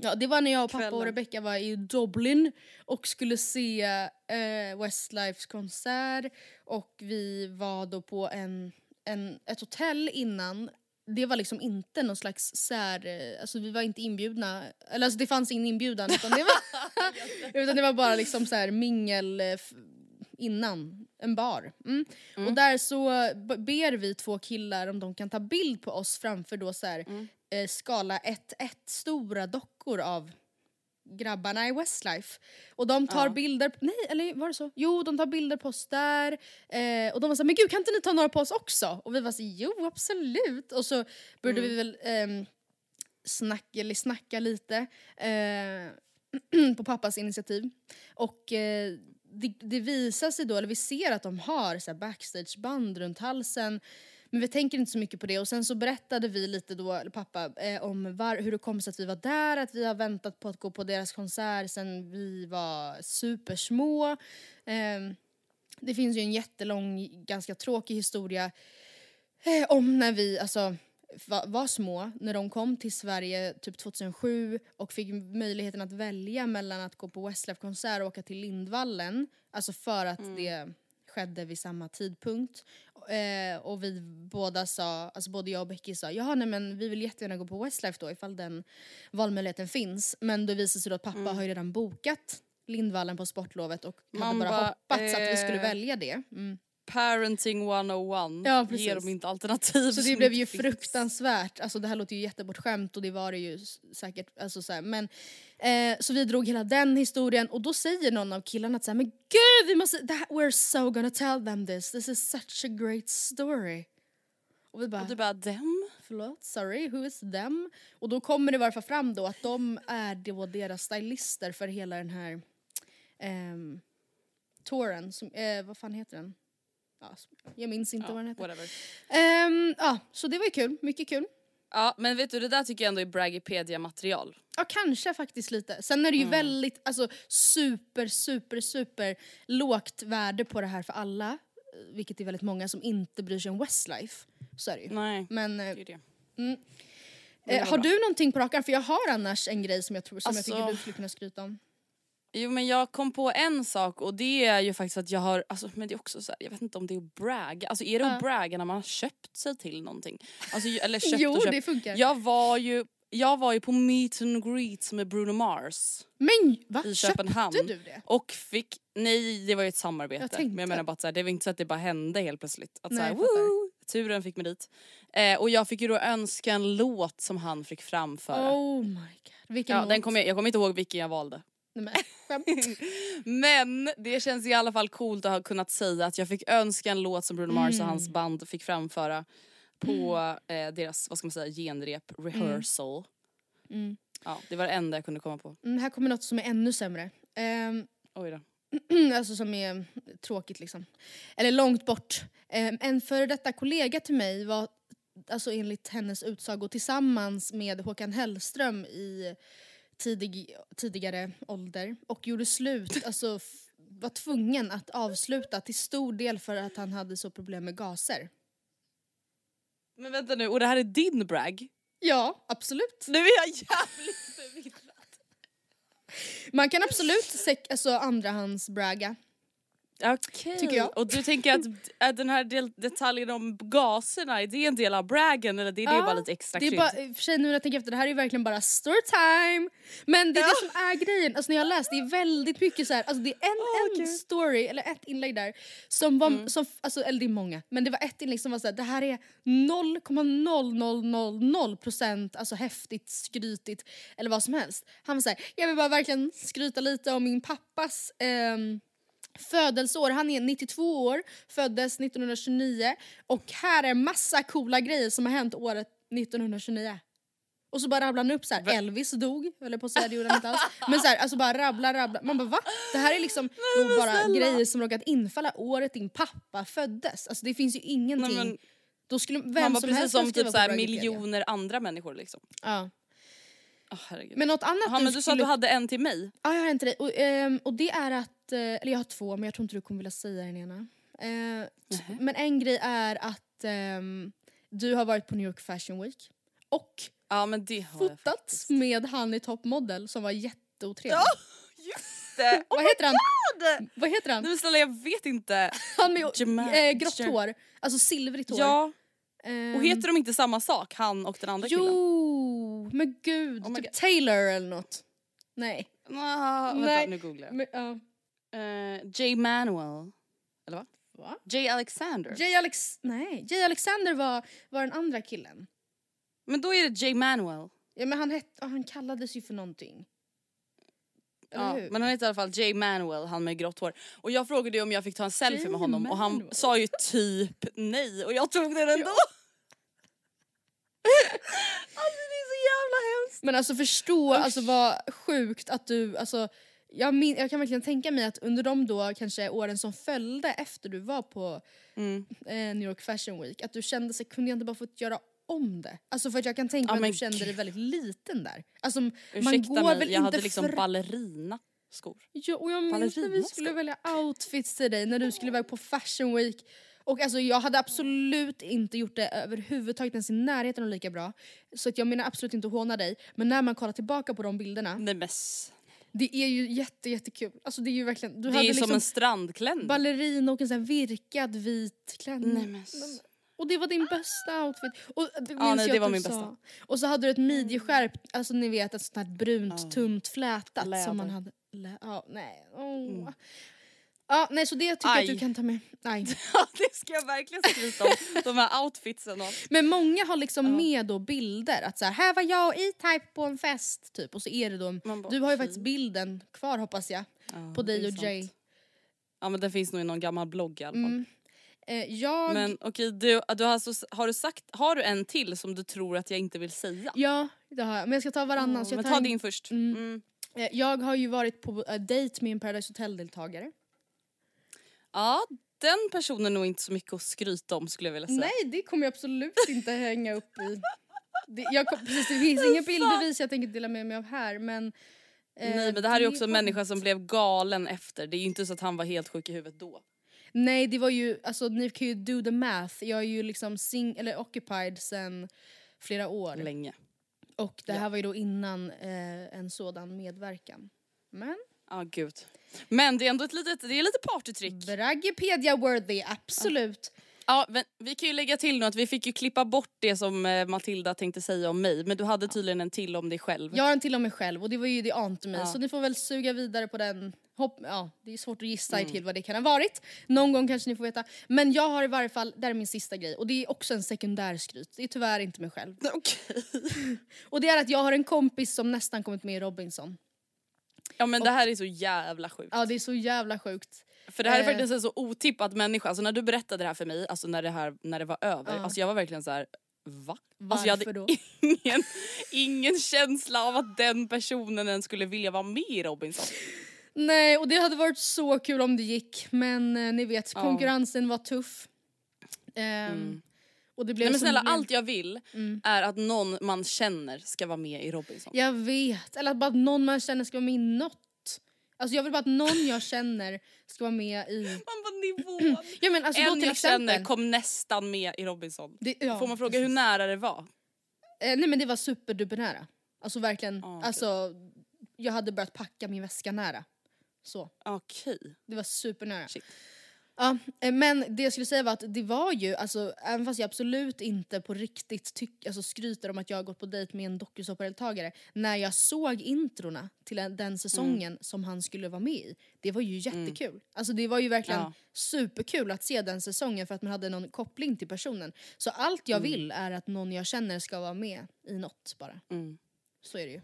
ja det var när jag och pappa och. Rebecca var i Dublin och skulle se eh, Westlifes konsert och vi var då på en, en, ett hotell innan. Det var liksom inte någon slags sär, eh, alltså vi var inte inbjudna, eller alltså det fanns ingen inbjudan utan det var, *laughs* *laughs* utan det var bara liksom så här mingel eh, innan, en bar. Mm. Och där så ber vi två killar om de kan ta bild på oss framför då så här, eh, skala 1-1 stora dockor av grabbarna i Westlife. Och de tar Ja. bilder, nej eller var det så? Jo de tar bilder på oss där eh, och de var såhär men gud kan inte ni ta några på oss också? Och vi var så jo absolut och så började vi väl ehm, snacka, eller snacka lite eh, *clears throat* på pappas initiativ. Och eh, det, det visar sig då, eller vi ser att de har så backstageband runt halsen men vi tänker inte så mycket på det och sen så berättade vi lite då, pappa, eh, om var, hur det kom sig att vi var där, att vi har väntat på att gå på deras konsert sen vi var supersmå. Eh, det finns ju en jättelång, ganska tråkig historia eh, om när vi alltså, var, var små, när de kom till Sverige typ 2007 och fick möjligheten att välja mellan att gå på Westlife-konsert och åka till Lindvallen. Alltså för att det skedde vid samma tidpunkt. Eh, och vi båda sa, alltså både jag och Becky sa, jaha nej men vi vill jättegärna gå på Westlife då ifall den valmöjligheten finns. Men då visade sig då att pappa har ju redan bokat Lindvallen på sportlovet och hade Man bara bara, hoppats att vi skulle eh, välja det. Mm. Parenting 101. Ja, precis. Ger dem inte alternativ Så det blev ju finns. fruktansvärt, alltså det här låter ju jättebortskämt och det var det ju säkert, alltså så här, men eh, så vi drog hela den historien och då säger någon av killarna att så här, men gud vi måste, that, we're so gonna tell them this, this is such a great story. Och vi bara, Och du bara dem? förlåt, sorry, who is them? Och då kommer det i varje fall fram då att de är då deras stylister för hela den här ehm, touren, som, eh, vad fan heter den? Ja, jag minns inte Ja, vad den heter. whatever. Ehm, ja, så det var ju kul, mycket kul. Ja men vet du det där tycker jag ändå är Braggipedia material. Ja kanske faktiskt lite. Sen är det ju väldigt, alltså super super super lågt värde på det här för alla. eh, Vilket är väldigt många som inte bryr sig om Westlife. Så är det ju. Nej. Men eh, Det är det. eh, har bra. du någonting på rakan? För jag har annars en grej som jag tror som jag tycker Alltså- du skulle kunna skryta om. Jo men jag kom på en sak och det är ju faktiskt att jag har, alltså, men det är också så här, jag vet inte om det är att bragga, alltså är det att bragga när man har köpt sig till någonting? Alltså, eller *laughs* köpt Jo och köpt. det funkar. Jag var ju, jag var ju på meet and greet med Bruno Mars Men va? i Köpte Köpenhamn. du det? Och fick, nej det var ju ett samarbete. Jag men jag menar bara att så här, det var inte så att det bara hände helt plötsligt. Att så Nej, här, jag fattar. woo, turen fick mig dit. Eh, och jag fick ju då önska en låt som han fick framföra. Oh my god. Vilken ja, låt? den kom jag, jag kommer inte ihåg vilken jag valde. Nej, *laughs* men, det känns i alla fall coolt att ha kunnat säga att jag fick önska en låt som Bruno Mars och Mm. hans band fick framföra på eh, deras, vad ska man säga, genrep, rehearsal. Mm. Ja, det var det enda jag kunde komma på. Mm, här kommer något som är ännu sämre. Ehm, Oj då. *clears throat* alltså som är tråkigt liksom. Eller långt bort. Ehm, en före detta kollega till mig var, alltså enligt hennes utsago, tillsammans med Håkan Hellström i tidig, tidigare ålder och gjorde slut, *laughs* alltså var tvungen att avsluta till stor del för att han hade så problem med gaser. Men vänta nu, och det här är din brag? Ja, absolut. Nu är jag jävligt förvirrad. Man kan absolut sek- alltså andrahandsbragga. Okej. Tycker jag. Och du tänker att, att den här del, detaljen om gaserna, är det en del av braggen eller det är det Ja, bara lite extra Det är krydd? bara, i och för sig nu när jag tänker efter, det här är verkligen bara storytime! Men det är det som är grejen, alltså när jag har läst, det är väldigt mycket så här, alltså det är en, en story, eller ett inlägg där, som var, Mm. som, alltså, eller det är många, men det var ett inlägg som var såhär, det här är 0,0000% alltså häftigt, skrytigt eller vad som helst. Han var såhär, jag vill bara verkligen skryta lite om min pappas ehm, Födelseår, han är 92 år, föddes 1929 och här är massa coola grejer som har hänt året 1929. Och så bara rabblar han upp så här. Elvis dog, eller på att säga det gjorde han inte alls. Men så här, alltså bara rabbla rabbla. Man bara va? Det här är liksom då bara grejer som råkat infalla året din pappa föddes. Alltså det finns ju ingenting. Nej, men- då skulle vem Man var som precis helst som typ så miljoner andra människor liksom. Ja. Oh, herregud. Men något annat Jaha, men du sa att du hade en till mig. Ja, jag har en till dig. Och, ehm, och det är att, eh, eller jag har två men jag tror inte du kommer vilja säga den ena. Eh, t- men en grej är att ehm, du har varit på New York Fashion Week och Ja men det har fotats med han i Top Model som var jätteotrevlig. Ja, just det! *laughs* Vad heter han? Vad heter han? Nej men snälla jag vet inte. *laughs* Han med Jamal- äh, grått hår, alltså silvrigt hår. Ja, Ehm, och heter de inte samma sak, han och den andra killen? Jo, men gud. Oh typ God. Taylor eller något. Nej. Ah, vänta Nej. nu googlar jag. Men, ja. Eh, J Manuel. Eller va? Va? J Alexander. J. Alex... Nej, J. Alexander var, var den andra killen. Men då är det J Manuel. Ja men han, hette, han kallades ju för någonting. Ja, hur? men han heter i alla fall J Manuel, han med grått hår. Och jag frågade ju om jag fick ta en selfie J. med honom och han Manuel. sa ju typ nej och jag tog den ändå. alltså *laughs* det är så jävla hemskt. Men alltså förstå alltså vad sjukt att du, alltså jag, min, jag kan verkligen tänka mig att under de då kanske åren som följde efter du var på Mm. eh, New York Fashion Week, att du kände sig, kunde jag inte bara fått göra om det? Alltså för att jag kan tänka mig att men du kände dig väldigt liten där. Alltså man Ursäkta går mig, väl jag inte hade liksom fra- ballerina skor. Ja, och jag minns när vi skulle välja outfits till dig när du skulle iväg på fashion week. Och alltså jag hade absolut inte gjort det överhuvudtaget ens i närheten av lika bra. Så att jag menar absolut inte att håna dig. Men när man kollar tillbaka på de bilderna, Nej men det är ju jätte, jättekul. Alltså det är ju verkligen, du det är ju som liksom en strandklänning. ballerina och en sån här virkad vit klänning. Nej men Och det var din bästa outfit. Och det Ja, nej, det var min sa. bästa. Och så hade du ett midjeskärp, alltså ni vet ett sånt här brunt Ja. tunt flätat Läder. som man hade. Lä- ja, nej. Åh. Ja, nej så det tycker jag att Aj. du kan ta med. Nej. *laughs* Ja det ska jag verkligen skryta om, de här outfitsen och. Men många har liksom med då bilder, att så här, här var jag och E-Type på en fest typ och så är det då, bara, du har ju faktiskt bilden kvar hoppas jag, Ja, på dig och sant. Jay. Ja men den finns nog i någon gammal blogg i alla fall. Mm. Eh, jag, Men okej, du, du har, alltså, har du sagt, har du en till som du tror att jag inte vill säga? ja det har jag, men jag ska ta varannan. Ja, jag men tar ta en- din först. Mm. Mm. Eh, Jag har ju varit på eh, dejt med en Paradise Hotel-deltagare. Ja, den personen är nog inte så mycket att skryta om skulle jag vilja säga. Nej, det kommer jag absolut inte hänga upp i. Det, jag precis, det finns ingen bildbevis jag tänker dela med mig av här men... eh, Nej men det här är ju också en människa som blev galen efter. Det är ju inte så att han var helt sjuk i huvudet då. Nej det var ju, alltså ni kan ju do the math. Jag är ju liksom sing, eller occupied sen flera år. Länge. Och det Ja. här var ju då innan eh, en sådan medverkan. Men Ja gud. Men det är ändå ett litet, det är lite partytrick. Braggepedia worthy, absolut. Ja, men vi kan ju lägga till nu att vi fick ju klippa bort det som eh, Matilda tänkte säga om mig. Men du hade tydligen en till om dig själv. Jag har en till om mig själv och det var ju det ante mig Ja. så ni får väl suga vidare på den. Hopp, ja, det är svårt att gissa Mm. till vad det kan ha varit. Någon gång kanske ni får veta. Men jag har i varje fall, det här är min sista grej och det är också en sekundär skryt. Det är tyvärr inte mig själv. *laughs* Okej. *laughs* Och det är att jag har en kompis som nästan kommit med i Robinson. Ja men det här är så jävla sjukt. Ja det är så jävla sjukt. För det här är Eh. faktiskt en så otippad människa. Alltså när du berättade det här för mig, alltså när det, här, när det var över. Ja. Alltså jag var verkligen så här. Va? Alltså jag Varför hade då? *laughs* ingen, ingen känsla av att den personen ens skulle vilja vara med i Robinson. Nej och det hade varit så kul om det gick men eh, ni vet Ja. konkurrensen var tuff. Ehm, Mm. Och det blev Nej men som snälla blev. allt jag vill Mm. är att någon man känner ska vara med i Robinson. Jag vet, eller att bara någon man känner ska vara med i något. Alltså jag vill bara att någon jag känner ska vara med i... *laughs* Man bara nivån. *clears throat* Ja men alltså då en till jag exempel... känner kom nästan med i Robinson. Det- ja, Får man fråga precis. hur nära det var? Eh, nej men det var superduper nära. Alltså verkligen, Ah, okej. alltså jag hade börjat packa min väska nära. Så, Okej. det var supernära. Shit. Ja, eh, men det jag skulle säga var att det var ju, alltså, även fast jag absolut inte på riktigt tyck, alltså, skryter om att jag har gått på dejt med en dokusåpadeltagare, när jag såg introna till en- den säsongen som han skulle vara med i, det var ju jättekul. Alltså det var ju verkligen Ja. superkul att se den säsongen för att man hade någon koppling till personen. Så allt jag vill är att någon jag känner ska vara med i något bara. Mm. Så är det ju.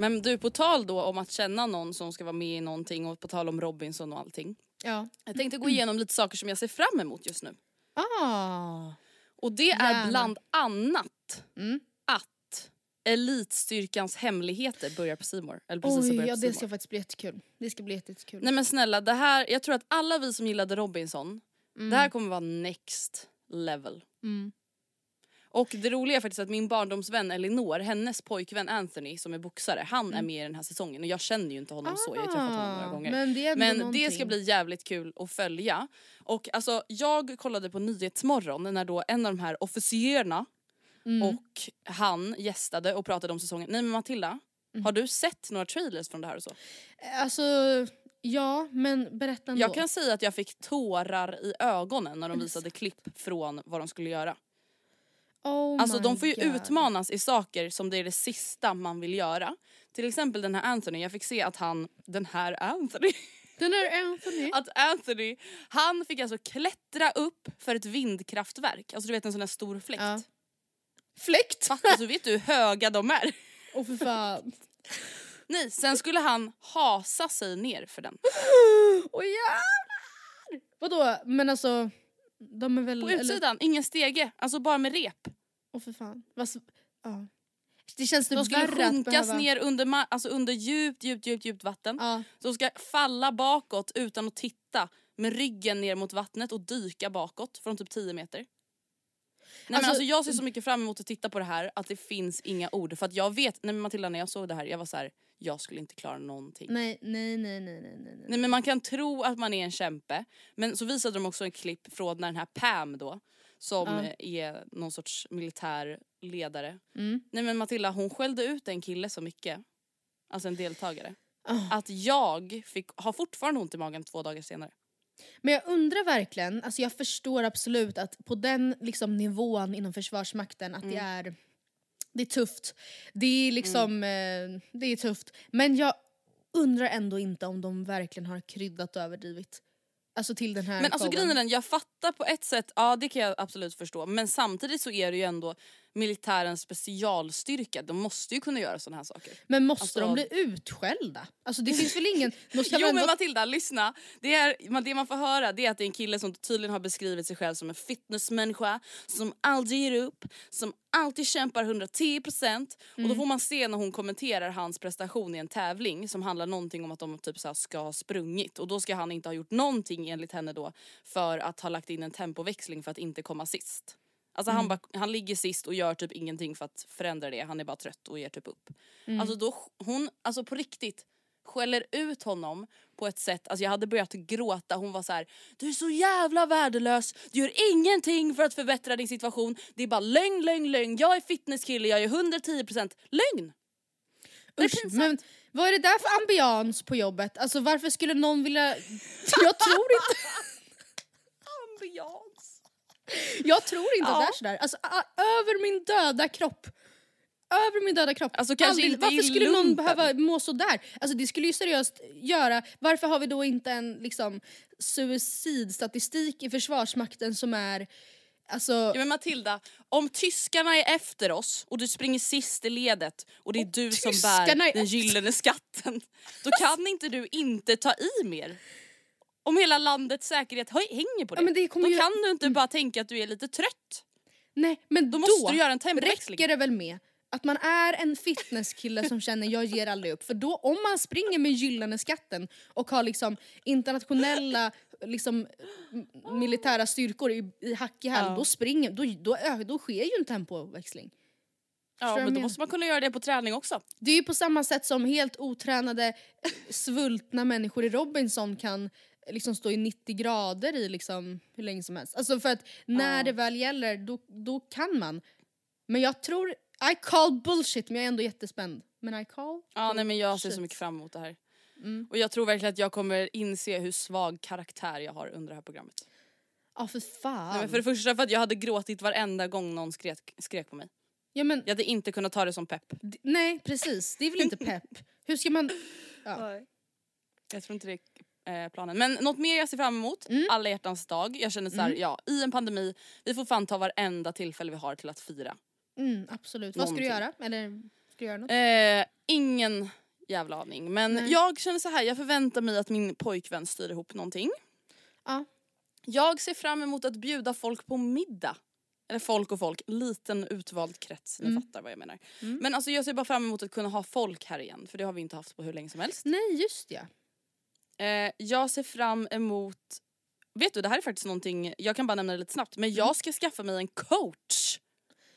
Men du, på tal då om att känna någon som ska vara med i någonting och på tal om Robinson och allting. Ja. Jag tänkte gå igenom lite saker som jag ser fram emot just nu. Ah. Och det är Gärna. bland annat Mm. att Elitstyrkans hemligheter börjar på Simor. Eller precis Oj, ja det ska faktiskt bli jättekul. Det ska bli jätte- jättekul. Nej men snälla, det här, jag tror att alla vi som gillade Robinson, det här kommer vara next level. Mm. Och det roliga är faktiskt att min barndomsvän Elinor, hennes pojkvän Anthony som är boxare, han är med i den här säsongen och jag känner ju inte honom så, jag har träffat honom några Mm. Ah, gånger. Men det, Men det ska bli jävligt kul att följa. Och alltså jag kollade på Nyhetsmorgon när då en av de här officerarna Mm. och han gästade och pratade om säsongen. Nej men Matilda, Mm. har du sett några trailers från det här och så? Alltså, ja men berätta ändå. Jag kan säga att jag fick tårar i ögonen när de visade klipp från vad de skulle göra. Oh Alltså de får ju God. utmanas i saker som det är det sista man vill göra. Till exempel den här Anthony, jag fick se att han, den här Anthony, *laughs* Den är Anthony. att Anthony, han fick alltså klättra upp för ett vindkraftverk. Alltså du vet en sån här stor fläkt. Ja. Fläkt! Fattar så vet du hur höga de är? *laughs* Åh för fan. Nej, sen skulle han hasa sig ner för den. *gasps* Åh jävlar! Vadå, men alltså... De är väl... På eller- utsidan, ingen stege, alltså bara med rep. Åh för fan. Vad s- ja. Det känns typ De skulle sjunkas behöva... ner under, ma- alltså under djupt, djupt, djupt, djupt vatten. Ja. De ska falla bakåt utan att titta med ryggen ner mot vattnet och dyka bakåt från typ 10 meter. Nej, men Alltså- alltså jag ser så mycket fram emot att titta på det här att det finns inga ord. För att jag vet, nej men Matilda när jag såg det här, jag var så här: jag skulle inte klara någonting. Nej, nej, nej, nej, nej, nej. Nej men man kan tro att man är en kämpe. Men så visade de också en klipp från när den här Pam då, som Ja. är någon sorts militär ledare. Mm. Nej men Matilda hon skällde ut en kille så mycket, alltså en deltagare. Ah. Att jag fick, har fortfarande ont i magen två dagar senare. Men jag undrar verkligen, alltså jag förstår absolut att på den liksom, nivån inom Försvarsmakten att det Mm. är det är tufft. Det är liksom, eh, det är tufft. Men jag undrar ändå inte om de verkligen har kryddat och överdrivit. Alltså till den här Men alltså grejen jag fattar på ett sätt, ja det kan jag absolut förstå. Men samtidigt så är det ju ändå militärens specialstyrka, de måste ju kunna göra sådana här saker. Men måste Alltså- de bli utskällda? Alltså det finns väl ingen... *laughs* Ska Jo men ändå- Matilda, lyssna. Det, är, det man får höra det är att det är en kille som tydligen har beskrivit sig själv som en fitnessmänniska, som aldrig ger upp, som alltid kämpar 110% och Mm. då får man se när hon kommenterar hans prestation i en tävling som handlar någonting om att de typ så ska ha sprungit och då ska han inte ha gjort någonting enligt henne då för att ha lagt in en tempoväxling för att inte komma sist. Alltså Mm. han, bara, han ligger sist och gör typ ingenting för att förändra det, han är bara trött och ger typ upp. Mm. Alltså då, hon, alltså på riktigt skäller ut honom på ett sätt, alltså jag hade börjat gråta, hon var så här: du är så jävla värdelös, du gör ingenting för att förbättra din situation, det är bara lögn, lögn, lögn, jag är fitnesskille, jag är 110% lögn! Usch, men vad är det där för ambians på jobbet? Alltså varför skulle någon vilja... Jag tror inte, *laughs* Ambians. Jag tror inte att det Ja. är sådär. Alltså över min döda kropp. Över min döda kropp. Alltså, kanske Aldrig- inte varför skulle någon lumpen. behöva må sådär? Alltså det skulle ju seriöst göra, varför har vi då inte en liksom suicidstatistik i Försvarsmakten som är Alltså, Ja men Matilda, om tyskarna är efter oss och du springer sist i ledet och det är du som bär är den gyllene skatten, då kan inte du inte ta i mer. Om hela landets säkerhet hänger på det, Ja, men det kommer då ju- kan du inte bara tänka att du är lite trött. nej men Då måste du göra en tempoväxling. räcker det väl med att man är en fitnesskille som känner jag ger aldrig upp. För då om man springer med gyllene skatten och har liksom internationella liksom, militära styrkor i, i hack i häl, Ja. då springer, då, då, då sker ju en tempoväxling. Ja, men då måste man kunna göra det på träning också. Det är ju på samma sätt som helt otränade svultna människor i Robinson kan liksom stå i 90 grader i liksom hur länge som helst. Alltså för att när Ja. det väl gäller då, då kan man. Men jag tror, I call bullshit men jag är ändå jättespänd. Men I call Ja, nej, men jag ser så mycket fram emot det här. Mm. Och jag tror verkligen att jag kommer inse hur svag karaktär jag har under det här programmet. Ja för fan. Nej, men för det första för att jag hade gråtit varenda gång någon skrek, skrek på mig. ja, men, Jag hade inte kunnat ta det som pepp. d- nej precis, det är väl inte pepp. Hur ska man... *laughs* Ja. Jag tror inte det eh, planen. Men något mer jag ser fram emot, Mm. alla hjärtans dag. Jag känner så här, ja i en pandemi, vi får fan ta varenda tillfälle vi har till att fira. Mm, absolut. Vad ska du Någonting. göra? Eller ska du göra något? Eh, ingen jävla aning. Men Nej. jag känner så här, jag förväntar mig att min pojkvän styr ihop någonting. Ja. Jag ser fram emot att bjuda folk på middag. Eller folk och folk, liten utvald krets, ni Mm. fattar vad jag menar. Men alltså jag ser bara fram emot att kunna ha folk här igen för det har vi inte haft på hur länge som helst. Nej just ja. Eh, jag ser fram emot, vet du det här är faktiskt någonting, jag kan bara nämna det lite snabbt, men jag ska skaffa mig en coach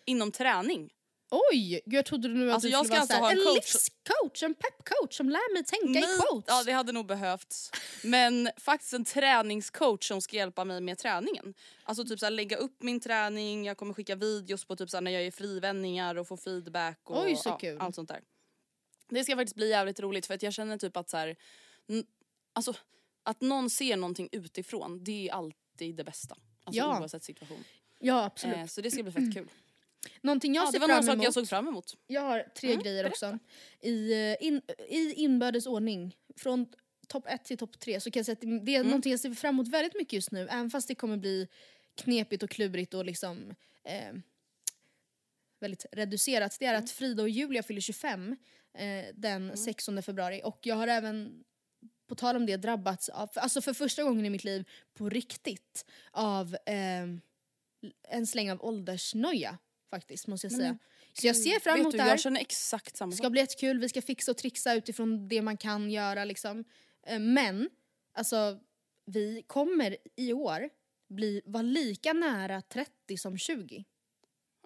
inom träning. Oj, gud, jag trodde nu att Alltså, du jag skulle ska vara alltså så här, ha en en coach- livscoach, en peppcoach som lär mig tänka i Nej, quotes. Ja det hade nog behövts. Men faktiskt en träningscoach som ska hjälpa mig med träningen. Alltså typ så här, lägga upp min träning, jag kommer skicka videos på typ så här, när jag gör frivändningar och få feedback och Oj, så ja, allt sånt där. Det ska faktiskt bli jävligt roligt för att jag känner typ att så här, n- alltså att någon ser någonting utifrån det är alltid det bästa. Alltså Ja. oavsett situation. Ja absolut. Eh, så det ska bli fett kul. *clears throat* Någonting jag Ja, ser det var saker emot. jag såg fram emot. Jag har tre Mm, grejer berätta. också. I, eh, in, I inbördes ordning. Från topp ett till topp tre så kan jag säga att det- är Mm. någonting jag ser fram emot väldigt mycket just nu. Även fast det kommer bli knepigt och klurigt och liksom eh, väldigt reducerat. Det är Mm. att Frida och Julia fyller 25 eh, den 16 februari. Och jag har även på tal om det drabbats av, alltså för första gången i mitt liv på riktigt av eh, en släng av åldersnoja faktiskt måste jag säga. men Så jag ser fram emot du, det här. jag känner exakt samma Det ska bli jättekul, vi ska fixa och trixa utifrån det man kan göra liksom. Eh, Men, alltså vi kommer i år bli, vara lika nära 30 som 20.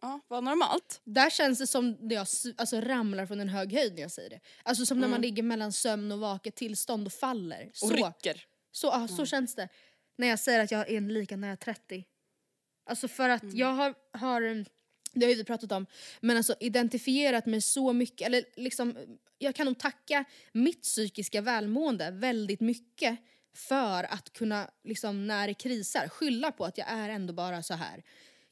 Ja, vad normalt. Där känns det som det jag alltså, ramlar från en hög höjd när jag säger det. Alltså som när man Mm. ligger mellan sömn och vaket tillstånd och faller. Och Så, rycker. så, ja, så känns det. När jag säger att jag är lika nära 30. Alltså för att Mm. jag har, har, det har vi pratat om, men alltså identifierat mig så mycket, eller liksom, jag kan nog tacka mitt psykiska välmående väldigt mycket för att kunna, liksom, när det krisar, skylla på att jag är ändå bara så här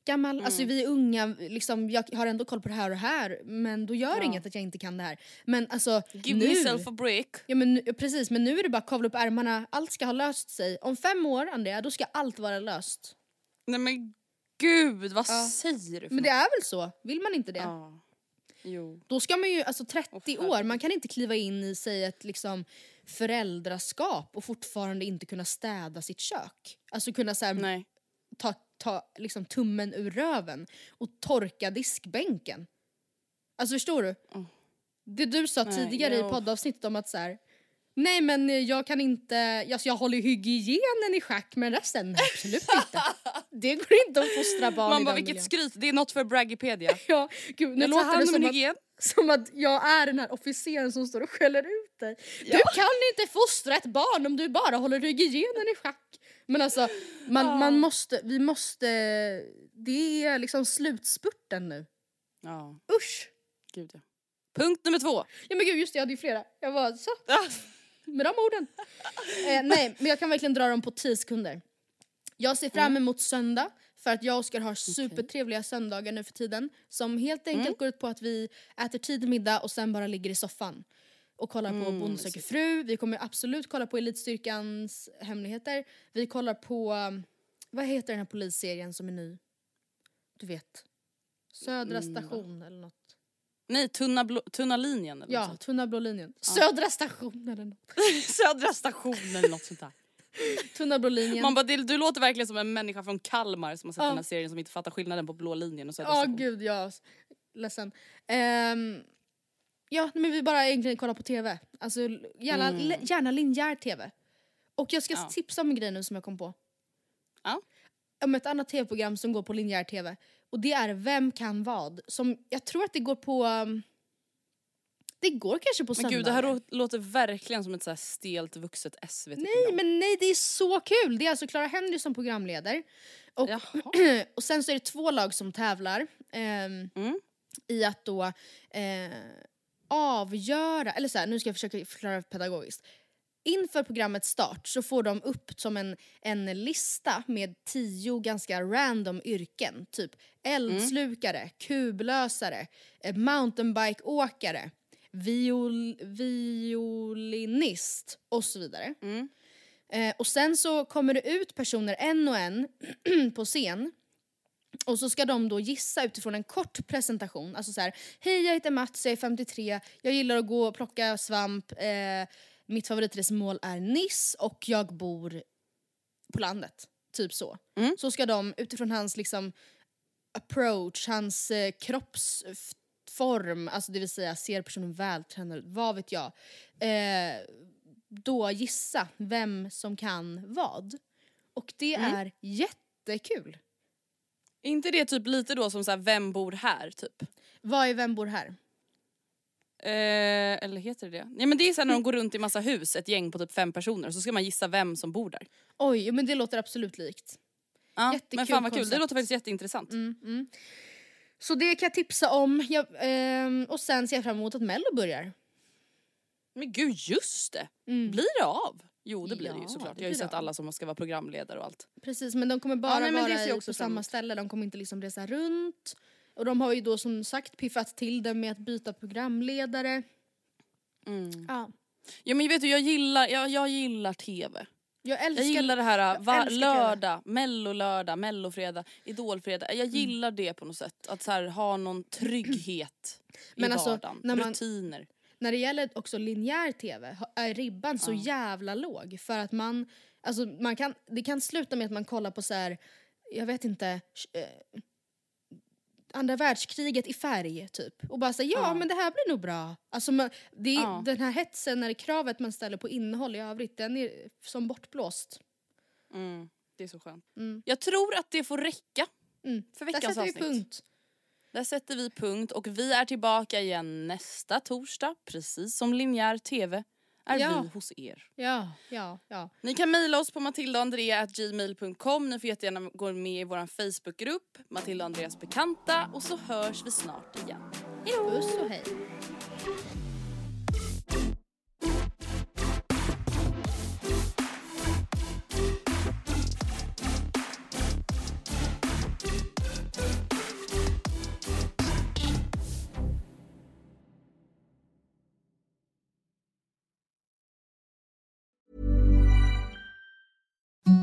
gammal, alltså Mm. vi är unga, liksom, jag har ändå koll på det här och det här men då gör det Ja. inget att jag inte kan det här. Men alltså Give nu, myself a break. Ja men precis, men nu är det bara att kavla upp ärmarna, allt ska ha löst sig. Om fem år Andrea, då ska allt vara löst. Nej men gud, vad Ja. säger du Men det är väl så? Vill man inte det? Ja. Jo. Då ska man ju, alltså 30 Åh, år, man kan inte kliva in i sig ett liksom föräldraskap och fortfarande inte kunna städa sitt kök. Alltså kunna så här. Ta, ta liksom tummen ur röven och torka diskbänken. Alltså förstår du? Oh. Det du sa Nej, tidigare jo. i poddavsnittet om att så här, Nej men jag kan inte, alltså jag håller hygienen i schack men resten absolut inte. *laughs* Det går inte att fostra barn Man bara vilket miljön. skryt, det är något för Braggipedia. *laughs* Ja, gud, nu Jag låter det om som att, som att jag är den här officeren som står och skäller ut dig. Du kan inte fostra ett barn om du bara håller hygienen i schack. Men alltså, man, man måste, vi måste, det är liksom slutspurten nu. Ja, Usch! gud ja. Punkt nummer två. Ja men gud just det, jag hade ju flera. Jag var så, med de orden. eh, nej, men jag kan verkligen dra dem på 10 sekunder. Jag ser fram emot söndag för att jag och Oskar har supertrevliga söndagar nu för tiden som helt enkelt går ut på att vi äter tidig middag och sen bara ligger i soffan och kollar på Mm, Bonde söker fru. Vi kommer absolut kolla på Elitstyrkans hemligheter. Vi kollar på, um, vad heter den här polisserien som är ny? Du vet. Södra Mm, station eller något. Nej, tunna, blå, tunna linjen eller Ja, något. Tunna blå linjen. Södra station eller något. *laughs* Södra stationen eller något sånt där. *laughs* Tunna blå linjen. Man bara, du låter verkligen som en människa från Kalmar som har sett Ja. den här serien som inte fattar skillnaden på blå linjen och södra Ja station. gud ja. ledsen. Ehm, ja, men vi bara egentligen kollar på TV. Alltså gärna, Mm. gärna linjär TV. Och jag ska Ja. tipsa om en grej nu som jag kom på. Ja. Om ett annat TV-program som går på linjär TV. Och det är Vem kan vad? Som jag tror att det går på... um, det går kanske på Men söndagar. gud det här lå- låter verkligen som ett så här stelt vuxet SVT Nej men nej det är så kul! Det är alltså Clara Henry som programleder. Och, *clears throat* och sen så är det två lag som tävlar. ehm, Mm. I att då eh, avgöra, eller så här, nu ska jag försöka förklara pedagogiskt. Inför programmets start så får de upp som en, en lista med tio ganska random yrken. Typ eldslukare, kublösare, eh, mountainbikeåkare, viol, violinist och så vidare. Mm. Eh, och sen så kommer det ut personer en och en *clears throat* på scen och så ska de då gissa utifrån en kort presentation. Alltså så här, hej jag heter Mats, jag är 53, jag gillar att gå och plocka svamp, eh, mitt favoritresmål är Niss och jag bor på landet. Typ så. Mm. Så ska de utifrån hans liksom approach, hans eh, kroppsform, alltså det vill säga ser personen vältränad ut, vad vet jag. Eh, då gissa vem som kan vad. Och det Mm. är jättekul. Är inte det typ lite då som så här, vem bor här typ? Vad är Vem bor här? Eh, eller heter det det? Nej men det är så här när de går runt i massa hus, ett gäng på typ fem personer, så ska man gissa vem som bor där. Oj, men det låter absolut likt. Ja, Jättekul men fan vad kul, det koncept. låter faktiskt jätteintressant. Mm, mm. Så det kan jag tipsa om. Jag, ehm, och sen ser jag fram emot att Mello börjar. Men gud just det! Mm. Blir det av? Jo det blir det Ja, ju såklart. det Jag har ju sett alla som ska vara programledare och allt. Precis, men de kommer bara nej, det ser vara i- också på samma ställe. De kommer inte liksom resa runt. Och de har ju då som sagt piffat till det med att byta programledare. Mm. Ja. Ja men vet du jag gillar, jag, jag gillar TV. Jag älskar, Jag gillar det här va, älskar TV. lördag, mellolördag, mellofredag, idolfredag. Jag gillar det på något sätt. Att så här, ha någon trygghet i Men alltså, vardagen. när man- Rutiner. När det gäller också linjär tv är ribban så jävla låg för att man, alltså man kan, det kan sluta med att man kollar på så här, jag vet inte, eh, andra världskriget i färg typ. Och bara säga ja, Ja. men det här blir nog bra. Alltså man, det Ja. den här hetsen, eller kravet man ställer på innehåll i övrigt, den är som bortblåst. Mm, det är så skönt. Mm. Jag tror att det får räcka Mm. för Där veckans sätter vi avsnitt. punkt. Där sätter vi punkt och vi är tillbaka igen nästa torsdag. Precis som linjär TV är Ja. vi hos er. Ja, ja, ja. Ni kan mejla oss på matildaandrea.gmail.com. Ni får jättegärna gå med i vår Facebookgrupp, Matilda och Andreas bekanta. Och så hörs vi snart igen. Puss och hej.